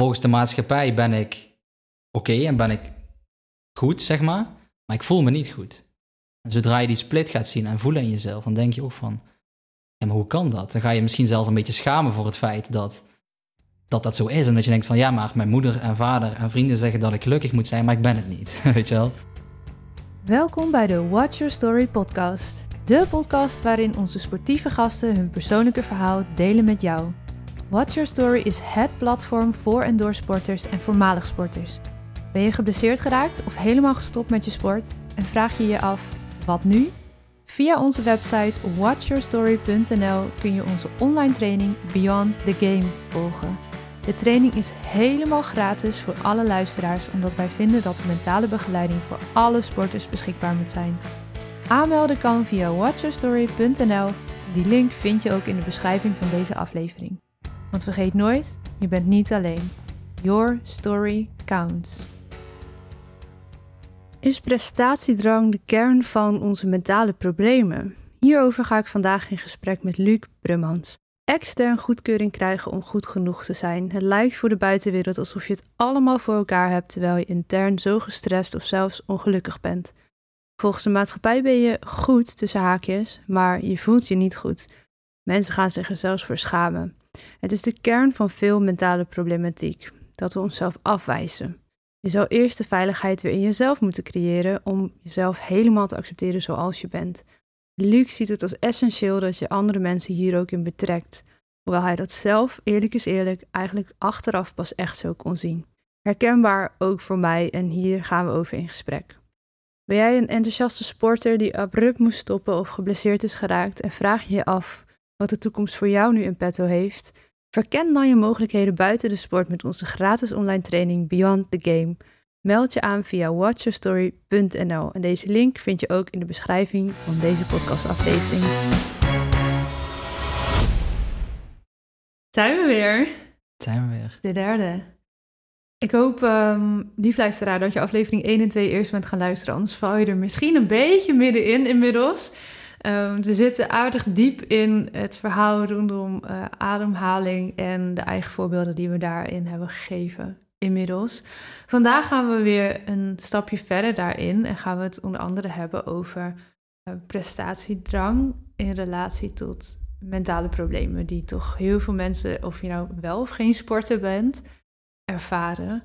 volgens de maatschappij ben ik oké en ben ik goed, zeg maar. Maar ik voel me niet goed. En zodra je die split gaat zien en voelen in jezelf, dan denk je ook van, ja, maar hoe kan dat? Dan ga je misschien zelfs een beetje schamen voor het feit dat dat, dat zo is. En dat je denkt van, ja, maar mijn moeder en vader en vrienden zeggen dat ik gelukkig moet zijn, maar ik ben het niet, weet je wel? Welkom bij de Watch Your Story podcast. De podcast waarin onze sportieve gasten hun persoonlijke verhaal delen met jou. Watch Your Story is het platform voor en door sporters en voormalig sporters. Ben je geblesseerd geraakt of helemaal gestopt met je sport en vraag je je af, wat nu? Via onze website watchyourstory.nl kun je onze online training Beyond the Game volgen. De training is helemaal gratis voor alle luisteraars, omdat wij vinden dat mentale begeleiding voor alle sporters beschikbaar moet zijn. Aanmelden kan via watchyourstory.nl. Die link vind je ook in de beschrijving van deze aflevering. Want vergeet nooit, je bent niet alleen. Your story counts. Is prestatiedrang de kern van onze mentale problemen? Hierover ga ik vandaag in gesprek met Luc Brummans. Extern goedkeuring krijgen om goed genoeg te zijn. Het lijkt voor de buitenwereld alsof je het allemaal voor elkaar hebt, terwijl je intern zo gestrest of zelfs ongelukkig bent. Volgens de maatschappij ben je goed tussen haakjes, maar je voelt je niet goed. Mensen gaan zich er zelfs voor schamen. Het is de kern van veel mentale problematiek, dat we onszelf afwijzen. Je zou eerst de veiligheid weer in jezelf moeten creëren om jezelf helemaal te accepteren zoals je bent. Luc ziet het als essentieel dat je andere mensen hier ook in betrekt, hoewel hij dat zelf, eerlijk is eerlijk, eigenlijk achteraf pas echt zo kon zien. Herkenbaar ook voor mij en hier gaan we over in gesprek. Ben jij een enthousiaste sporter die abrupt moest stoppen of geblesseerd is geraakt en vraag je je af wat de toekomst voor jou nu in petto heeft? Verken dan je mogelijkheden buiten de sport met onze gratis online training Beyond the Game. Meld je aan via watchyourstory.nl en deze link vind je ook in de beschrijving van deze podcastaflevering. Zijn we weer? Zijn we weer. De derde. Ik hoop, um, lief luisteraar, dat je aflevering 1 en 2 eerst bent gaan luisteren. Anders val je er misschien een beetje middenin inmiddels. Um, we zitten aardig diep in het verhaal rondom uh, ademhaling en de eigen voorbeelden die we daarin hebben gegeven inmiddels. Vandaag gaan we weer een stapje verder daarin en gaan we het onder andere hebben over uh, prestatiedrang in relatie tot mentale problemen die toch heel veel mensen, of je nou wel of geen sporter bent, ervaren.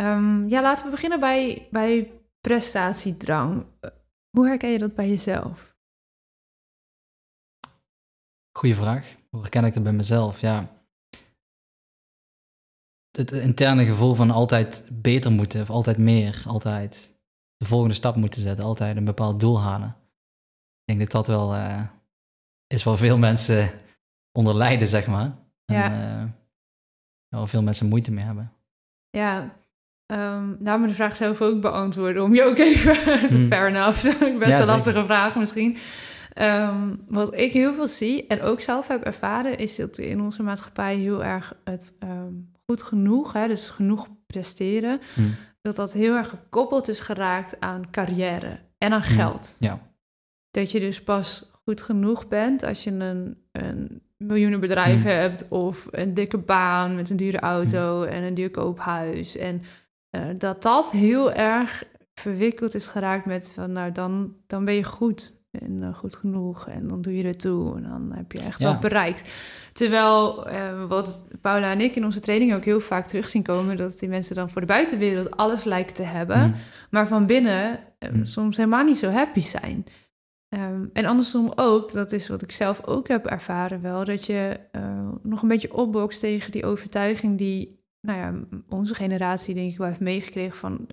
Um, ja, laten we beginnen bij, bij prestatiedrang. Hoe herken je dat bij jezelf? Goeie vraag. Hoe herken ik dat bij mezelf? Ja. Het interne gevoel van altijd beter moeten, of altijd meer, altijd de volgende stap moeten zetten, altijd een bepaald doel halen. Ik denk dat dat wel uh, is waar veel mensen onder lijden, zeg maar. En. Uh, waar veel mensen moeite mee hebben. Ja, um, nou me de vraag zelf ook beantwoorden, om je ook even, mm. fair enough, best ja, een lastige vraag misschien. Um, wat ik heel veel zie en ook zelf heb ervaren, is dat in onze maatschappij heel erg het um, goed genoeg, hè, dus genoeg presteren, hmm. dat dat heel erg gekoppeld is geraakt aan carrière en aan hmm. geld. Ja. Dat je dus pas goed genoeg bent als je een, een miljoenenbedrijf hmm. hebt of een dikke baan met een dure auto en een duur koophuis. En uh, dat dat heel erg verwikkeld is geraakt met van nou dan, dan ben je goed en uh, goed genoeg en dan doe je er toe en dan heb je echt ja. wat bereikt. Terwijl uh, wat Paula en ik in onze training ook heel vaak terug zien komen, dat die mensen dan voor de buitenwereld alles lijken te hebben, mm. maar van binnen um, soms helemaal niet zo happy zijn. Um, en andersom ook, dat is wat ik zelf ook heb ervaren wel, dat je uh, nog een beetje opbokst tegen die overtuiging die, nou ja, onze generatie denk ik wel heeft meegekregen van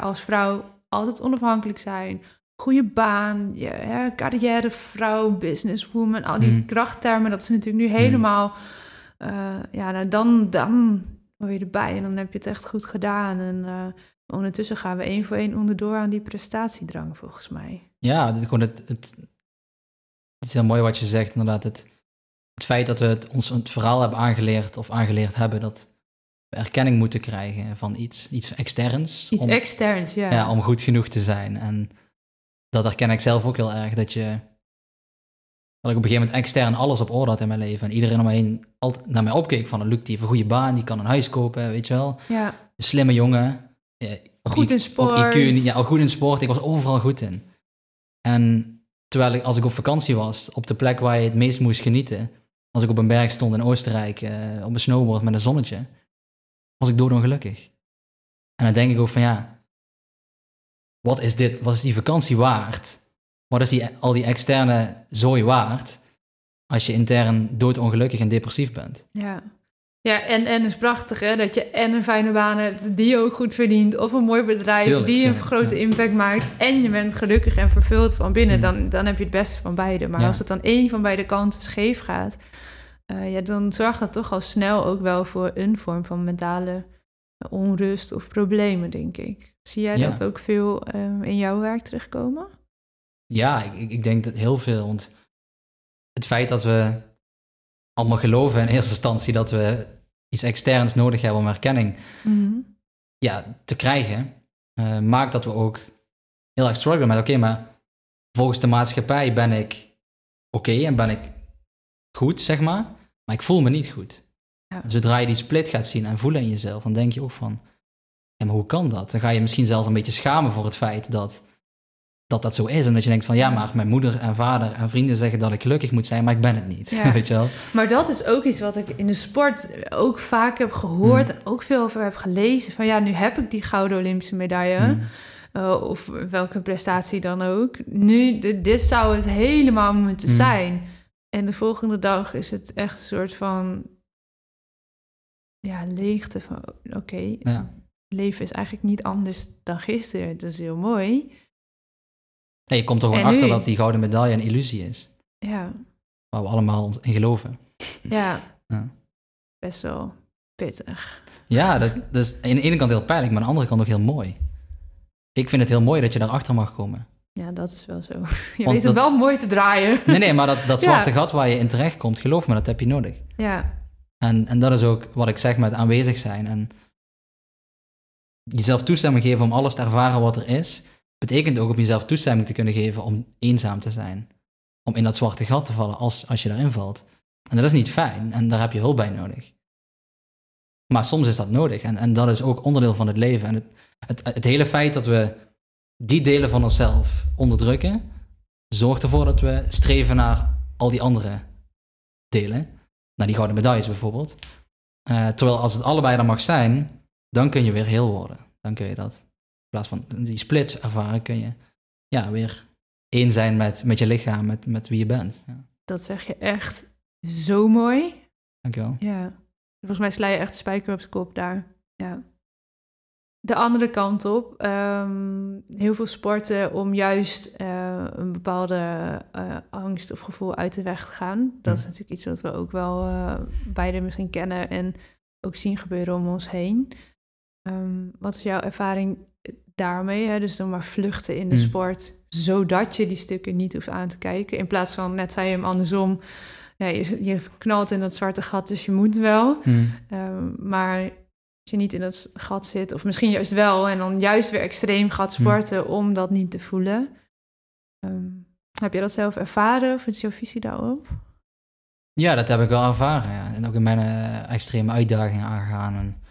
als vrouw altijd onafhankelijk zijn, goede baan, je, hè, carrièrevrouw, businesswoman, al die mm. krachttermen, dat is natuurlijk nu mm. helemaal, uh, ja, nou dan, dan hoor je erbij en dan heb je het echt goed gedaan. En uh, ondertussen gaan we één voor één onderdoor aan die prestatiedrang, volgens mij. Ja, het, gewoon het, het, het is heel mooi wat je zegt, inderdaad. Het, het feit dat we het, ons het verhaal hebben aangeleerd of aangeleerd hebben dat we erkenning moeten krijgen van iets, iets externs. Iets externs, ja. ja. Om goed genoeg te zijn. En dat herken ik zelf ook heel erg. Dat je, Dat ik op een gegeven moment extern alles op orde had in mijn leven. En iedereen om me heen altijd naar mij opkeek van... Luc, die heeft een goede baan, die kan een huis kopen, weet je wel. Ja. Een slimme jongen. Goed in sport. IQ, ja, al goed in sport. Ik was overal goed in. En terwijl ik, als ik op vakantie was, op de plek waar je het meest moest genieten... Als ik op een berg stond in Oostenrijk, eh, op een snowboard met een zonnetje... was ik doodongelukkig. En dan denk ik ook van ja... Wat is dit? Wat is die vakantie waard? Wat is die, al die externe zooi waard... als je intern doodongelukkig en depressief bent? Ja. Ja, en, en het is prachtig hè, dat je en een fijne baan hebt die je ook goed verdient, of een mooi bedrijf Tuurlijk, die een grote ja. impact maakt, en je bent gelukkig en vervuld van binnen, Mm. dan, dan heb je het beste van beide. Maar Ja. als het dan één van beide kanten scheef gaat, eh, ja, dan zorgt dat toch al snel ook wel voor een vorm van mentale onrust of problemen, denk ik. Zie jij Ja. dat ook veel eh, in jouw werk terugkomen? Ja, ik, ik- denk dat heel veel. Want het feit dat we allemaal geloven in eerste instantie dat we iets externs nodig hebben om erkenning ja, te krijgen, eh, maakt dat we ook heel erg struggelen met, oké, maar volgens de maatschappij ben ik oké en ben ik goed, zeg maar, maar ik voel me niet goed. Ja. En zodra je die split gaat zien en voelen in jezelf, dan denk je ook van, ja, maar hoe kan dat? Dan ga je misschien zelfs een beetje schamen voor het feit dat dat, dat zo is. En dat je denkt van, ja, maar mijn moeder en vader en vrienden zeggen dat ik gelukkig moet zijn, maar ik ben het niet. Ja. Weet je wel? Maar dat is ook iets wat ik in de sport ook vaak heb gehoord Mm. en ook veel over heb gelezen. Van ja, nu heb ik die gouden Olympische medaille. Mm. Uh, of welke prestatie dan ook. Nu, dit zou het helemaal moeten Mm. zijn. En de volgende dag is het echt een soort van... Ja, leegte van... Oké, Ja. leven is eigenlijk niet anders dan gisteren. Dat is heel mooi. En je komt er gewoon En achter nu? dat die gouden medaille een illusie is. Ja, Waar we allemaal in geloven. ja. Ja. Best wel pittig. Ja, dat, dat is aan de ene kant heel pijnlijk, maar aan de andere kant ook heel mooi. Ik vind het heel mooi dat je daarachter mag komen. Ja, dat is wel zo. Je Want weet het dat- wel mooi te draaien. Nee, nee, maar dat, dat Ja. zwarte gat waar je in terecht komt, geloof me, dat heb je nodig. Ja, En, en dat is ook wat ik zeg met aanwezig zijn. En jezelf toestemming geven om alles te ervaren wat er is, betekent ook om jezelf toestemming te kunnen geven om eenzaam te zijn. Om in dat zwarte gat te vallen als, als je daarin valt. En dat is niet fijn en daar heb je hulp bij nodig. Maar soms is dat nodig en, en dat is ook onderdeel van het leven. En het, het, het hele feit dat we die delen van onszelf onderdrukken, zorgt ervoor dat we streven naar al die andere delen. Naar die gouden medailles bijvoorbeeld. Eh, terwijl als het allebei dan mag zijn, dan kun je weer heel worden. Dan kun je dat. In plaats van die split ervaren, kun je ja, weer één zijn met, met je lichaam, met, met wie je bent. Ja, dat zeg je echt zo mooi. dankjewel. Ja. Volgens mij sla je echt de spijker op de kop daar. Ja. De andere kant op, ehm, heel veel sporten om juist eh, een bepaalde eh, angst of gevoel uit de weg te gaan. Dat is natuurlijk iets wat we ook wel eh beide misschien kennen en ook zien gebeuren om ons heen. Ehm, wat is jouw ervaring daarmee? Hè? Dus dan maar vluchten in de Mm. sport, zodat je die stukken niet hoeft aan te kijken. In plaats van, net zei je hem andersom, ja, je, je knalt in dat zwarte gat, dus je moet wel. Hm. Ehm, maar je niet in dat gat zit, of misschien juist wel, en dan juist weer extreem gaat Hm. sporten om dat niet te voelen. Ehm, heb je dat zelf ervaren of is jouw visie daarop? Ja, dat heb ik wel ervaren. Ja. En ook in mijn eh, extreme uitdagingen aangegaan. En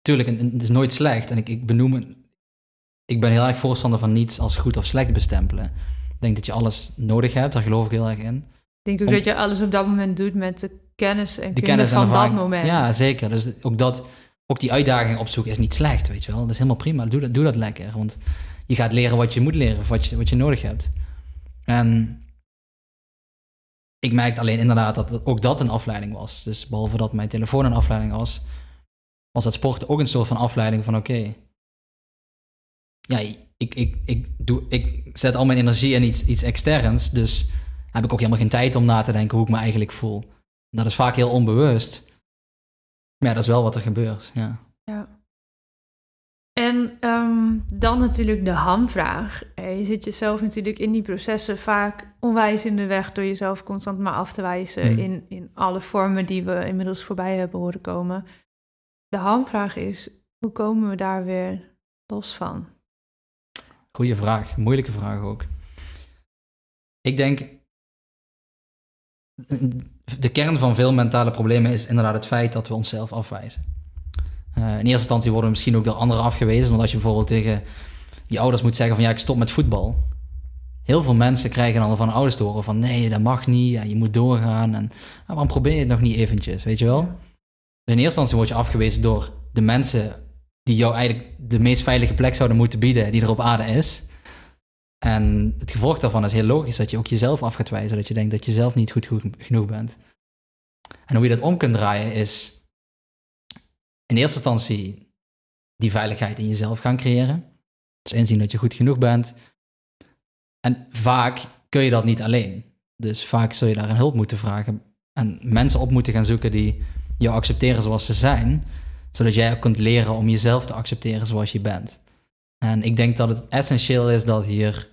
tuurlijk, en- en het is nooit slecht. En ik, ik benoem het. Ik ben heel erg voorstander van niets als goed of slecht bestempelen. Ik denk dat je alles nodig hebt, daar geloof ik heel erg in. Ik denk ook Om- dat je alles op dat moment doet met de kennis en De kennis en van dat moment. Ja, zeker. Dus ook, dat, ook die uitdaging opzoeken is niet slecht, weet je wel. Dat is helemaal prima. Doe dat, doe dat lekker. Want je gaat leren wat je moet leren, of wat je, wat je nodig hebt. En ik merkte alleen inderdaad dat ook dat een afleiding was. Dus behalve dat mijn telefoon een afleiding was, was het sporten ook een soort van afleiding van oké. ja, ik, ik, ik, doe, ik zet al mijn energie in iets, iets externs, dus heb ik ook helemaal geen tijd om na te denken hoe ik me eigenlijk voel. Dat is vaak heel onbewust. Maar ja, dat is wel wat er gebeurt, ja. Ja. En ehm, dan natuurlijk de hamvraag. Eh, Je zit jezelf natuurlijk in die processen vaak onwijs in de weg door jezelf constant maar af te wijzen Mm. in, in alle vormen die we inmiddels voorbij hebben horen komen. De hamvraag is, hoe komen we daar weer los van? Goeie vraag, moeilijke vraag ook. Ik denk, de kern van veel mentale problemen is inderdaad het feit dat we onszelf afwijzen. Eh, in eerste instantie worden we misschien ook door anderen afgewezen. Want als je bijvoorbeeld tegen je ouders moet zeggen van ja, ik stop met voetbal. Heel veel mensen krijgen dan van ouders te horen van nee, dat mag niet, ja, je moet doorgaan. En ah, waarom probeer je het nog niet eventjes, weet je wel? Dus in eerste instantie word je afgewezen door de mensen die jou eigenlijk de meest veilige plek zouden moeten bieden die er op aarde is. En het gevolg daarvan is heel logisch dat je ook jezelf af gaat wijzen, dat je denkt dat je zelf niet goed genoeg bent. En hoe je dat om kunt draaien is in eerste instantie die veiligheid in jezelf gaan creëren. Dus inzien dat je goed genoeg bent. En vaak kun je dat niet alleen. Dus vaak zul je daar een hulp moeten vragen en mensen op moeten gaan zoeken die jou accepteren zoals ze zijn, zodat jij ook kunt leren om jezelf te accepteren zoals je bent. En ik denk dat het essentieel is dat hier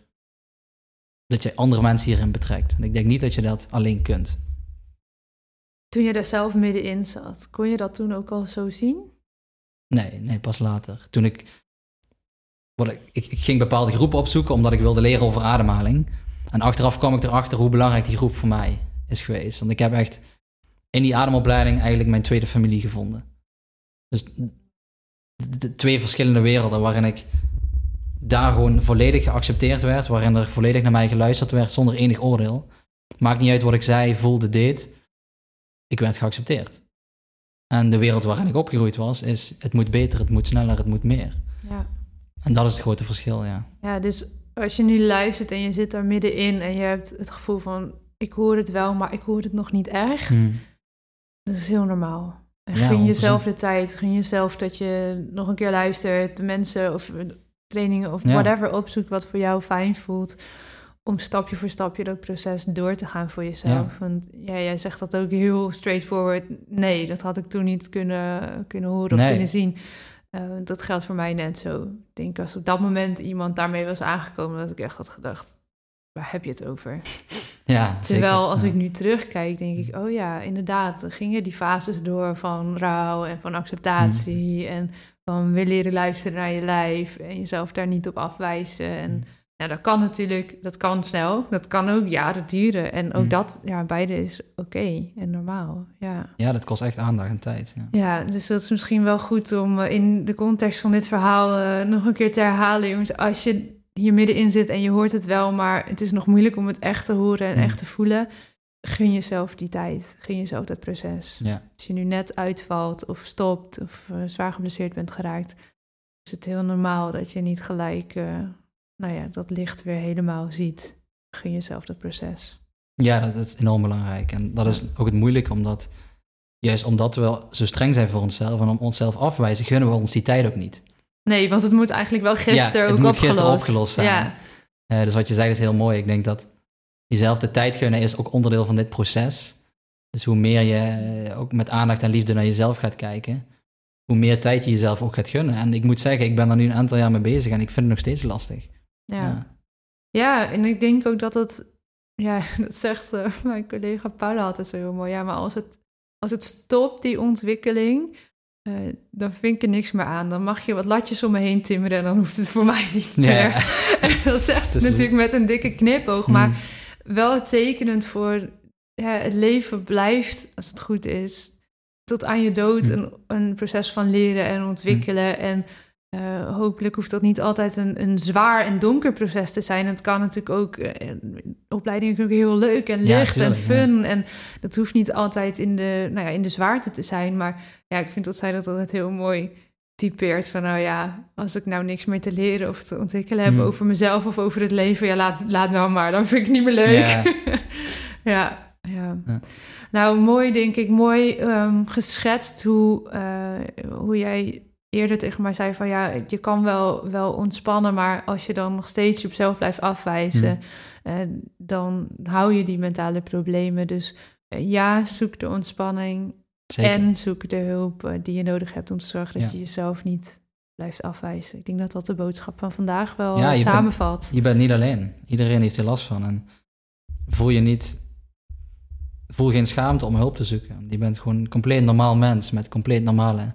dat je andere mensen hierin betrekt. En ik denk niet dat je dat alleen kunt. Toen je er zelf middenin zat, kon je dat toen ook al zo zien? Nee, nee, pas later. Toen ik, ik, ik, ik ging bepaalde groepen opzoeken omdat ik wilde leren over ademhaling. En achteraf kwam ik erachter hoe belangrijk die groep voor mij is geweest. Want ik heb echt in die ademopleiding eigenlijk mijn tweede familie gevonden. Dus de twee verschillende werelden waarin ik daar gewoon volledig geaccepteerd werd, waarin er volledig naar mij geluisterd werd zonder enig oordeel. Maakt niet uit wat ik zei, voelde, deed. Ik werd geaccepteerd. En de wereld waarin ik opgegroeid was, is het moet beter, het moet sneller, het moet meer. Ja. En dat is het grote verschil, ja. Ja, dus als je nu luistert en je zit daar middenin en je hebt het gevoel van, ik hoor het wel, maar ik hoor het nog niet echt. Hmm. Dat is heel normaal. En gun jezelf de tijd, gun jezelf dat je nog een keer luistert, de mensen of trainingen of whatever opzoekt wat voor jou fijn voelt. Om stapje voor stapje dat proces door te gaan voor jezelf. Want ja, jij zegt dat ook heel straightforward. Nee, dat had ik toen niet kunnen, kunnen horen of kunnen zien. Uh, dat geldt voor mij net zo. Ik denk als op dat moment iemand daarmee was aangekomen, dat ik echt had gedacht: waar heb je het over? Ja, Terwijl als ik nu terugkijk, denk ik: oh ja, inderdaad, gingen die fases door van rouw en van acceptatie. Mm. En van weer leren luisteren naar je lijf en jezelf daar niet op afwijzen. En mm. ja, dat kan natuurlijk, dat kan snel. Dat kan ook jaren duren. En ook mm. dat, ja, beide is oké en normaal. Ja. ja, dat kost echt aandacht en tijd. Ja. ja, dus dat is misschien wel goed om eh, in de context van dit verhaal uh, nog een keer te herhalen, jongens. Als je hier middenin zit en je hoort het wel, maar het is nog moeilijk om het echt te horen en mm. echt te voelen gun jezelf die tijd. Gun jezelf dat proces. Ja. Als je nu net uitvalt of stopt of uh, zwaar geblesseerd bent geraakt, is het heel normaal dat je niet gelijk uh, nou ja, dat licht weer helemaal ziet. Gun jezelf dat proces. Ja, dat is enorm belangrijk. En dat is ook het moeilijke, omdat juist omdat we wel zo streng zijn voor onszelf en om onszelf afwijzen, gunnen we ons die tijd ook niet. Nee, want het moet eigenlijk wel gisteren ja, ook moet gisteren opgelost zijn. Ja. Uh, dus wat je zei is heel mooi. Ik denk dat jezelf de tijd gunnen is ook onderdeel van dit proces. Dus hoe meer je eh, ook met aandacht en liefde naar jezelf gaat kijken, hoe meer tijd je jezelf ook gaat gunnen. En ik moet zeggen, ik ben er nu een aantal jaar mee bezig en ik vind het nog steeds lastig. Ja, ja. en ik denk ook dat het, ja, dat zegt uh, mijn collega Paula altijd zo heel mooi. Ja, maar als het, als het stopt, die ontwikkeling, uh, dan vind ik er niks meer aan. Dan mag je wat latjes om me heen timmeren en dan hoeft het voor mij niet meer. en dat zegt ze natuurlijk met een dikke knipoog, maar... Hmm wel tekenend voor ja, het leven blijft, als het goed is, tot aan je dood hm. een, een proces van leren en ontwikkelen. Hm. En uh, hopelijk hoeft dat niet altijd een, een zwaar en donker proces te zijn. Het kan natuurlijk ook, uh, opleidingen kunnen ook heel leuk en licht en fun. En dat hoeft niet altijd in de, nou ja, in de zwaarte te zijn. Maar ja, ik vind dat zij dat altijd heel mooi typeert van nou ja, als ik nou niks meer te leren of te ontwikkelen heb hmm. over mezelf of over het leven, ja, laat, laat dan maar. Dan vind ik het niet meer leuk. Ja, ja, ja. Nou, mooi denk ik, mooi um, geschetst hoe, uh, hoe jij eerder tegen mij zei van ja, je kan wel, wel ontspannen, maar als je dan nog steeds je op zelf blijft afwijzen, hmm. uh, dan hou je die mentale problemen. Dus uh, ja, zoek de ontspanning, en zoek de hulp eh, die je nodig hebt om te zorgen dat je jezelf niet blijft afwijzen. Ik denk dat dat de boodschap van vandaag wel ja, je samenvat. Bent, je bent niet alleen. Iedereen heeft er last van. En voel je niet. Voel geen schaamte om hulp te zoeken. Je bent gewoon een compleet normaal mens met compleet normale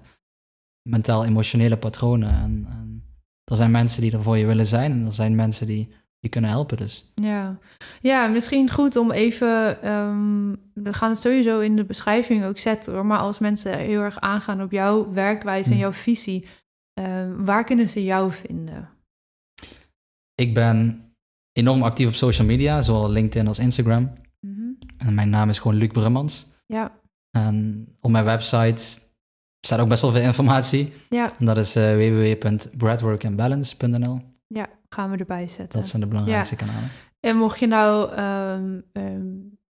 mentaal-emotionele patronen. En, en, er zijn mensen die er voor je willen zijn en er zijn mensen die je kunnen helpen. Dus. Ja. ja, misschien goed om even. ehm, we gaan het sowieso in de beschrijving ook zetten hoor. Maar als mensen heel erg aangaan op jouw werkwijze en Hm. jouw visie, ehm, waar kunnen ze jou vinden? Ik ben enorm actief op social media, zowel LinkedIn als Instagram. Mhm. En mijn naam is gewoon Luc Brummans. Ja, En op mijn website staat ook best wel veel informatie. ja, En dat is eh www.breadworkandbalance.nl. ja, gaan we erbij zetten. Dat zijn de belangrijkste kanalen. En mocht je nou ehm, ehm,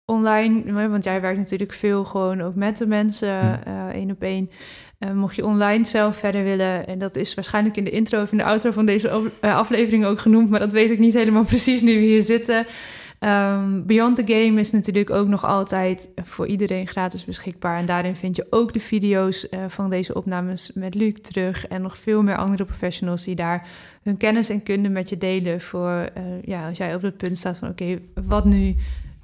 online, want jij werkt natuurlijk veel gewoon ook met de mensen, Ja. eh, één op één. Eh, mocht je online zelf verder willen, en dat is waarschijnlijk in de intro of in de outro van deze af- aflevering ook genoemd, maar dat weet ik niet helemaal precies nu we hier zitten. Ehm, Beyond the Game is natuurlijk ook nog altijd voor iedereen gratis beschikbaar. En daarin vind je ook de video's eh, van deze opnames met Luc terug. En nog veel meer andere professionals die daar hun kennis en kunde met je delen. Voor eh, ja, als jij op dat punt staat van: oké, wat nu?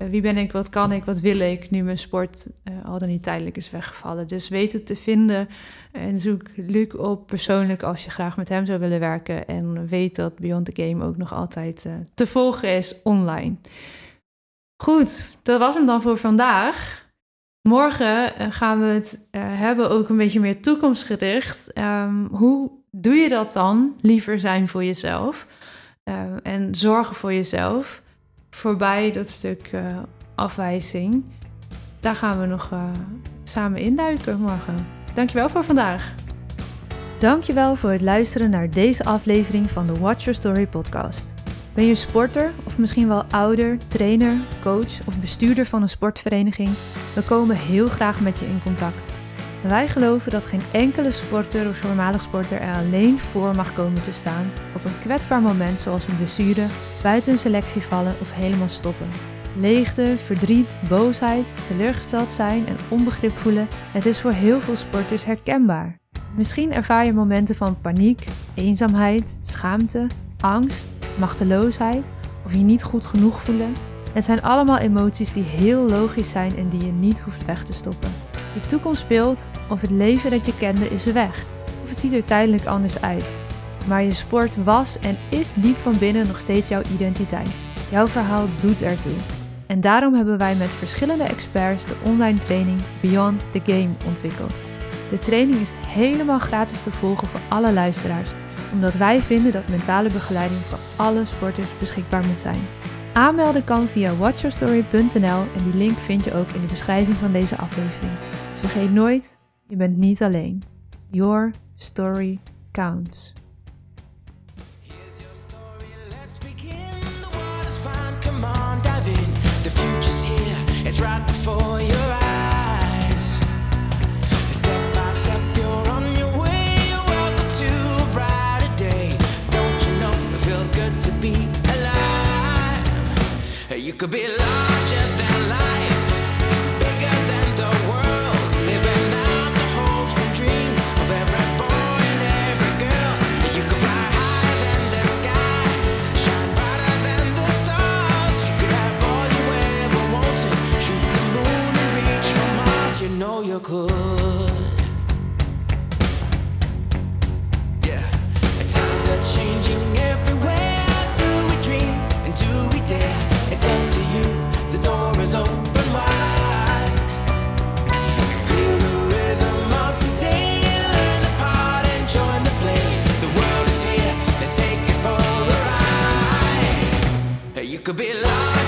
Eh, wie ben ik? Wat kan ik? Wat wil ik? Nu mijn sport eh, al dan niet tijdelijk is weggevallen. Dus weet het te vinden. En zoek Luc op persoonlijk als je graag met hem zou willen werken. En weet dat Beyond the Game ook nog altijd eh, te volgen is online. Goed, dat was hem dan voor vandaag. Morgen gaan we het hebben ook een beetje meer toekomstgericht. Ehm, hoe doe je dat dan? Liever zijn voor jezelf en zorgen voor jezelf. Voorbij dat stuk eh, afwijzing. Daar gaan we nog eh, samen induiken morgen. Dankjewel voor vandaag. Dankjewel voor het luisteren naar deze aflevering van de Watch Your Story podcast. Ben je sporter of misschien wel ouder, trainer, coach of bestuurder van een sportvereniging? We komen heel graag met je in contact. Wij geloven dat geen enkele sporter of voormalig sporter er alleen voor mag komen te staan op een kwetsbaar moment zoals een blessure, buiten een selectie vallen of helemaal stoppen. Leegte, verdriet, boosheid, teleurgesteld zijn en onbegrip voelen, het is voor heel veel sporters herkenbaar. Misschien ervaar je momenten van paniek, eenzaamheid, schaamte, angst, machteloosheid of je niet goed genoeg voelen. Het zijn allemaal emoties die heel logisch zijn en die je niet hoeft weg te stoppen. De toekomst speelt of het leven dat je kende is weg, of het ziet er tijdelijk anders uit. Maar je sport was en is diep van binnen nog steeds jouw identiteit. Jouw verhaal doet ertoe. En daarom hebben wij met verschillende experts de online training Beyond the Game ontwikkeld. De training is helemaal gratis te volgen voor alle luisteraars, omdat wij vinden dat mentale begeleiding voor alle sporters beschikbaar moet zijn. Aanmelden kan via watchyourstory.nl en die link vind je ook in de beschrijving van deze aflevering. Vergeet nooit, je bent niet alleen. Your story counts. It's right before your eyes. Step by step, you're on your way. You're welcome to a brighter day. Don't you know it feels good to be alive? You could be larger than know you could. Yeah, times are changing everywhere. Do we dream and do we dare? It's up to you. The door is open wide. Feel the rhythm of today. Learn part and join the play. The world is here. Let's take it for a ride. You could be larger